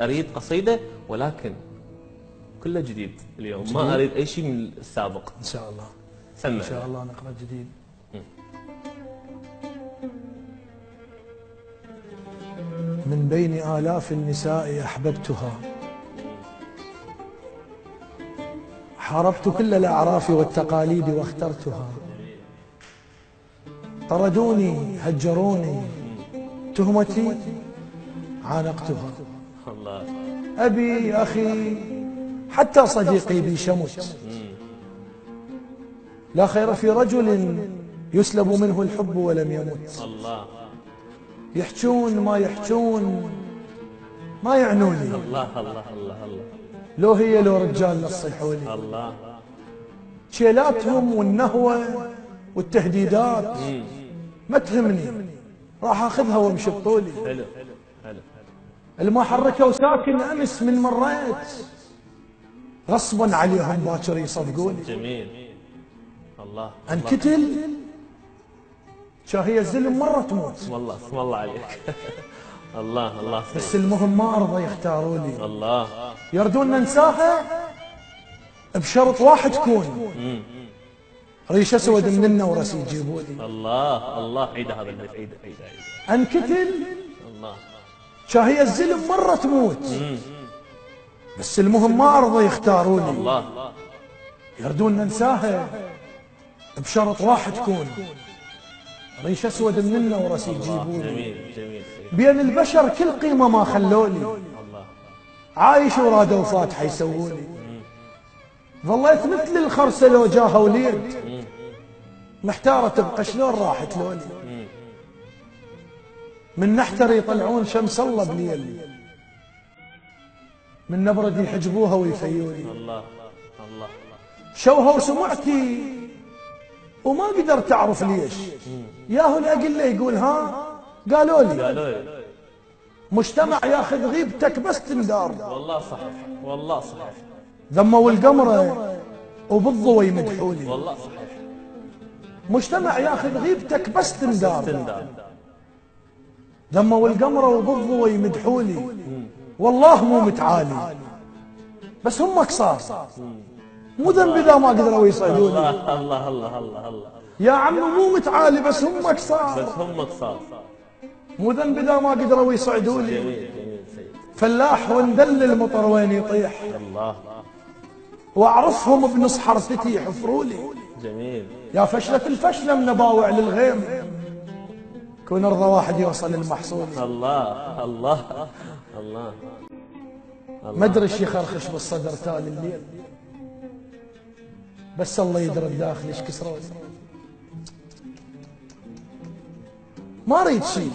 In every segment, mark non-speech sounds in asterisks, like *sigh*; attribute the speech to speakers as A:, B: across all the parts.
A: أريد قصيدة ولكن كله جديد اليوم.
B: جديد؟
A: ما أريد أي شيء من السابق.
B: إن شاء الله.
A: سمع.
B: إن شاء الله نقرأ جديد. من بين آلاف النساء أحببتها. حاربت كل الأعراف والتقاليد واخترتها. طردوني هجروني. تهمتي عانقتها. أبي أخي حتى صديقي بي شمت. لا خير في رجل يسلب منه الحب ولم يمت. يحجون ما يحجون ما يعنوني.
A: الله الله الله الله.
B: لو هي لو رجال نصيحوا لي.
A: الله.
B: شيلاتهم والنهوة والتهديدات. ما تهمني راح أخذها وامشي بطولي
A: حلو حلو
B: الما حركوا ساكن أمس من مريت غصبا عليهم باكر يصدقوني.
A: جميل. الله
B: انكتل. شاهي الزلم مرة تموت.
A: والله اسم الله عليك. *laughs* الله الله
B: بس المهم ما أرضى يختاروا لي
A: الله.
B: يردون ننساها؟ بشرط واحد تكون ريش أسود من النورس يجيبوا لي
A: الله الله. عيد هذا البيت عيد عيد عيد.
B: انكتل.
A: الله.
B: شاهي الزلم مرة تموت. بس المهم ما أرضى يختاروا لي
A: الله.
B: يردون ننساها بشرط واحد تكون. ريش أسود من النورس يجيبوا لي
A: جميل جميل. سيد
B: بين البشر كل قيمة ما
A: الله.
B: عايش ورادوا فاتحة يسوولي ظليت مثل الخرسة لو جاها وليد. محتارة تبقى شلون راحت لولي من نحتر يطلعون شمس الله بليل. من نبرد يحجبوها ويفيوني.
A: الله الله.
B: شوها وسمعتي. وما قدرت أعرف ليش. ياهو الاقله يقول ها؟ قالوا لي.
A: قالوا لي.
B: مجتمع ياخذ غيبتك بس تندار.
A: والله صحيح والله صحيح
B: ذموا القمره وبالضوى يمدحولي
A: والله صحيح
B: مجتمع ياخذ غيبتك بس تندار.
A: تندار
B: ذموا القمره وبالضوى يمدحولي والله مو متعالي. بس هم قصار مو ذنبي إذا ما قدروا يصعدوني.
A: الله الله الله الله الله.
B: يا عم مو متعالي بس هم
A: بس
B: قصار
A: هم قصار
B: مو ذنبي إذا ما قدروا يصعدوني. فلاح وندل المطر وين يطيح.
A: الله.
B: وأعرفهم بنص حرفتي يحفروا لي.
A: جميل.
B: يا فشلة الفشلة من باوع للغيم. كون ارضى واحد يوصل المحصول
A: الله الله الله.
B: ما أدري إيش يخرخش بالصدر تالي الليل بس الله يدري الداخل إيش كسروني ما أريد شيء.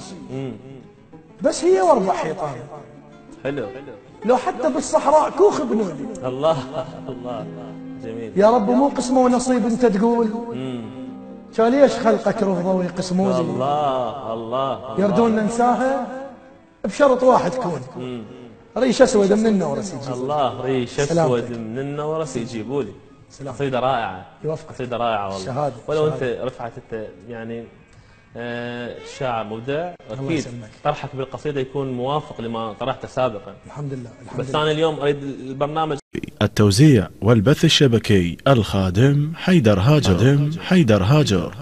B: بس هي واربع حيطان.
A: حلو.
B: لو حتى بالصحراء كوخ بنولي
A: الله الله. جميل.
B: يا رب مو قسمه ونصيب أنت تقول. كان ليش خلقك رفضوا ويقسموا لي
A: الله الله
B: يردون ننساها؟ بشرط واحد تكون ريش أسود من النورس يجي
A: الله ريش. أسود من النورس يجيبوا لي. قصيدة رائعة.
B: يوفقك.
A: قصيدة رائعة والله.
B: شهادة،
A: ولو
B: شهادة.
A: انت رفعت انت يعني آه، شاعر مبدع
B: أكيد.
A: طرحك بالقصيدة يكون موافق لما طرحته سابقا.
B: الحمد لله الحمد
A: بس
B: لله.
A: أنا اليوم أريد البرنامج
C: التوزيع والبث الشبكي الخادم حيدر هاجر حيدر هاجر.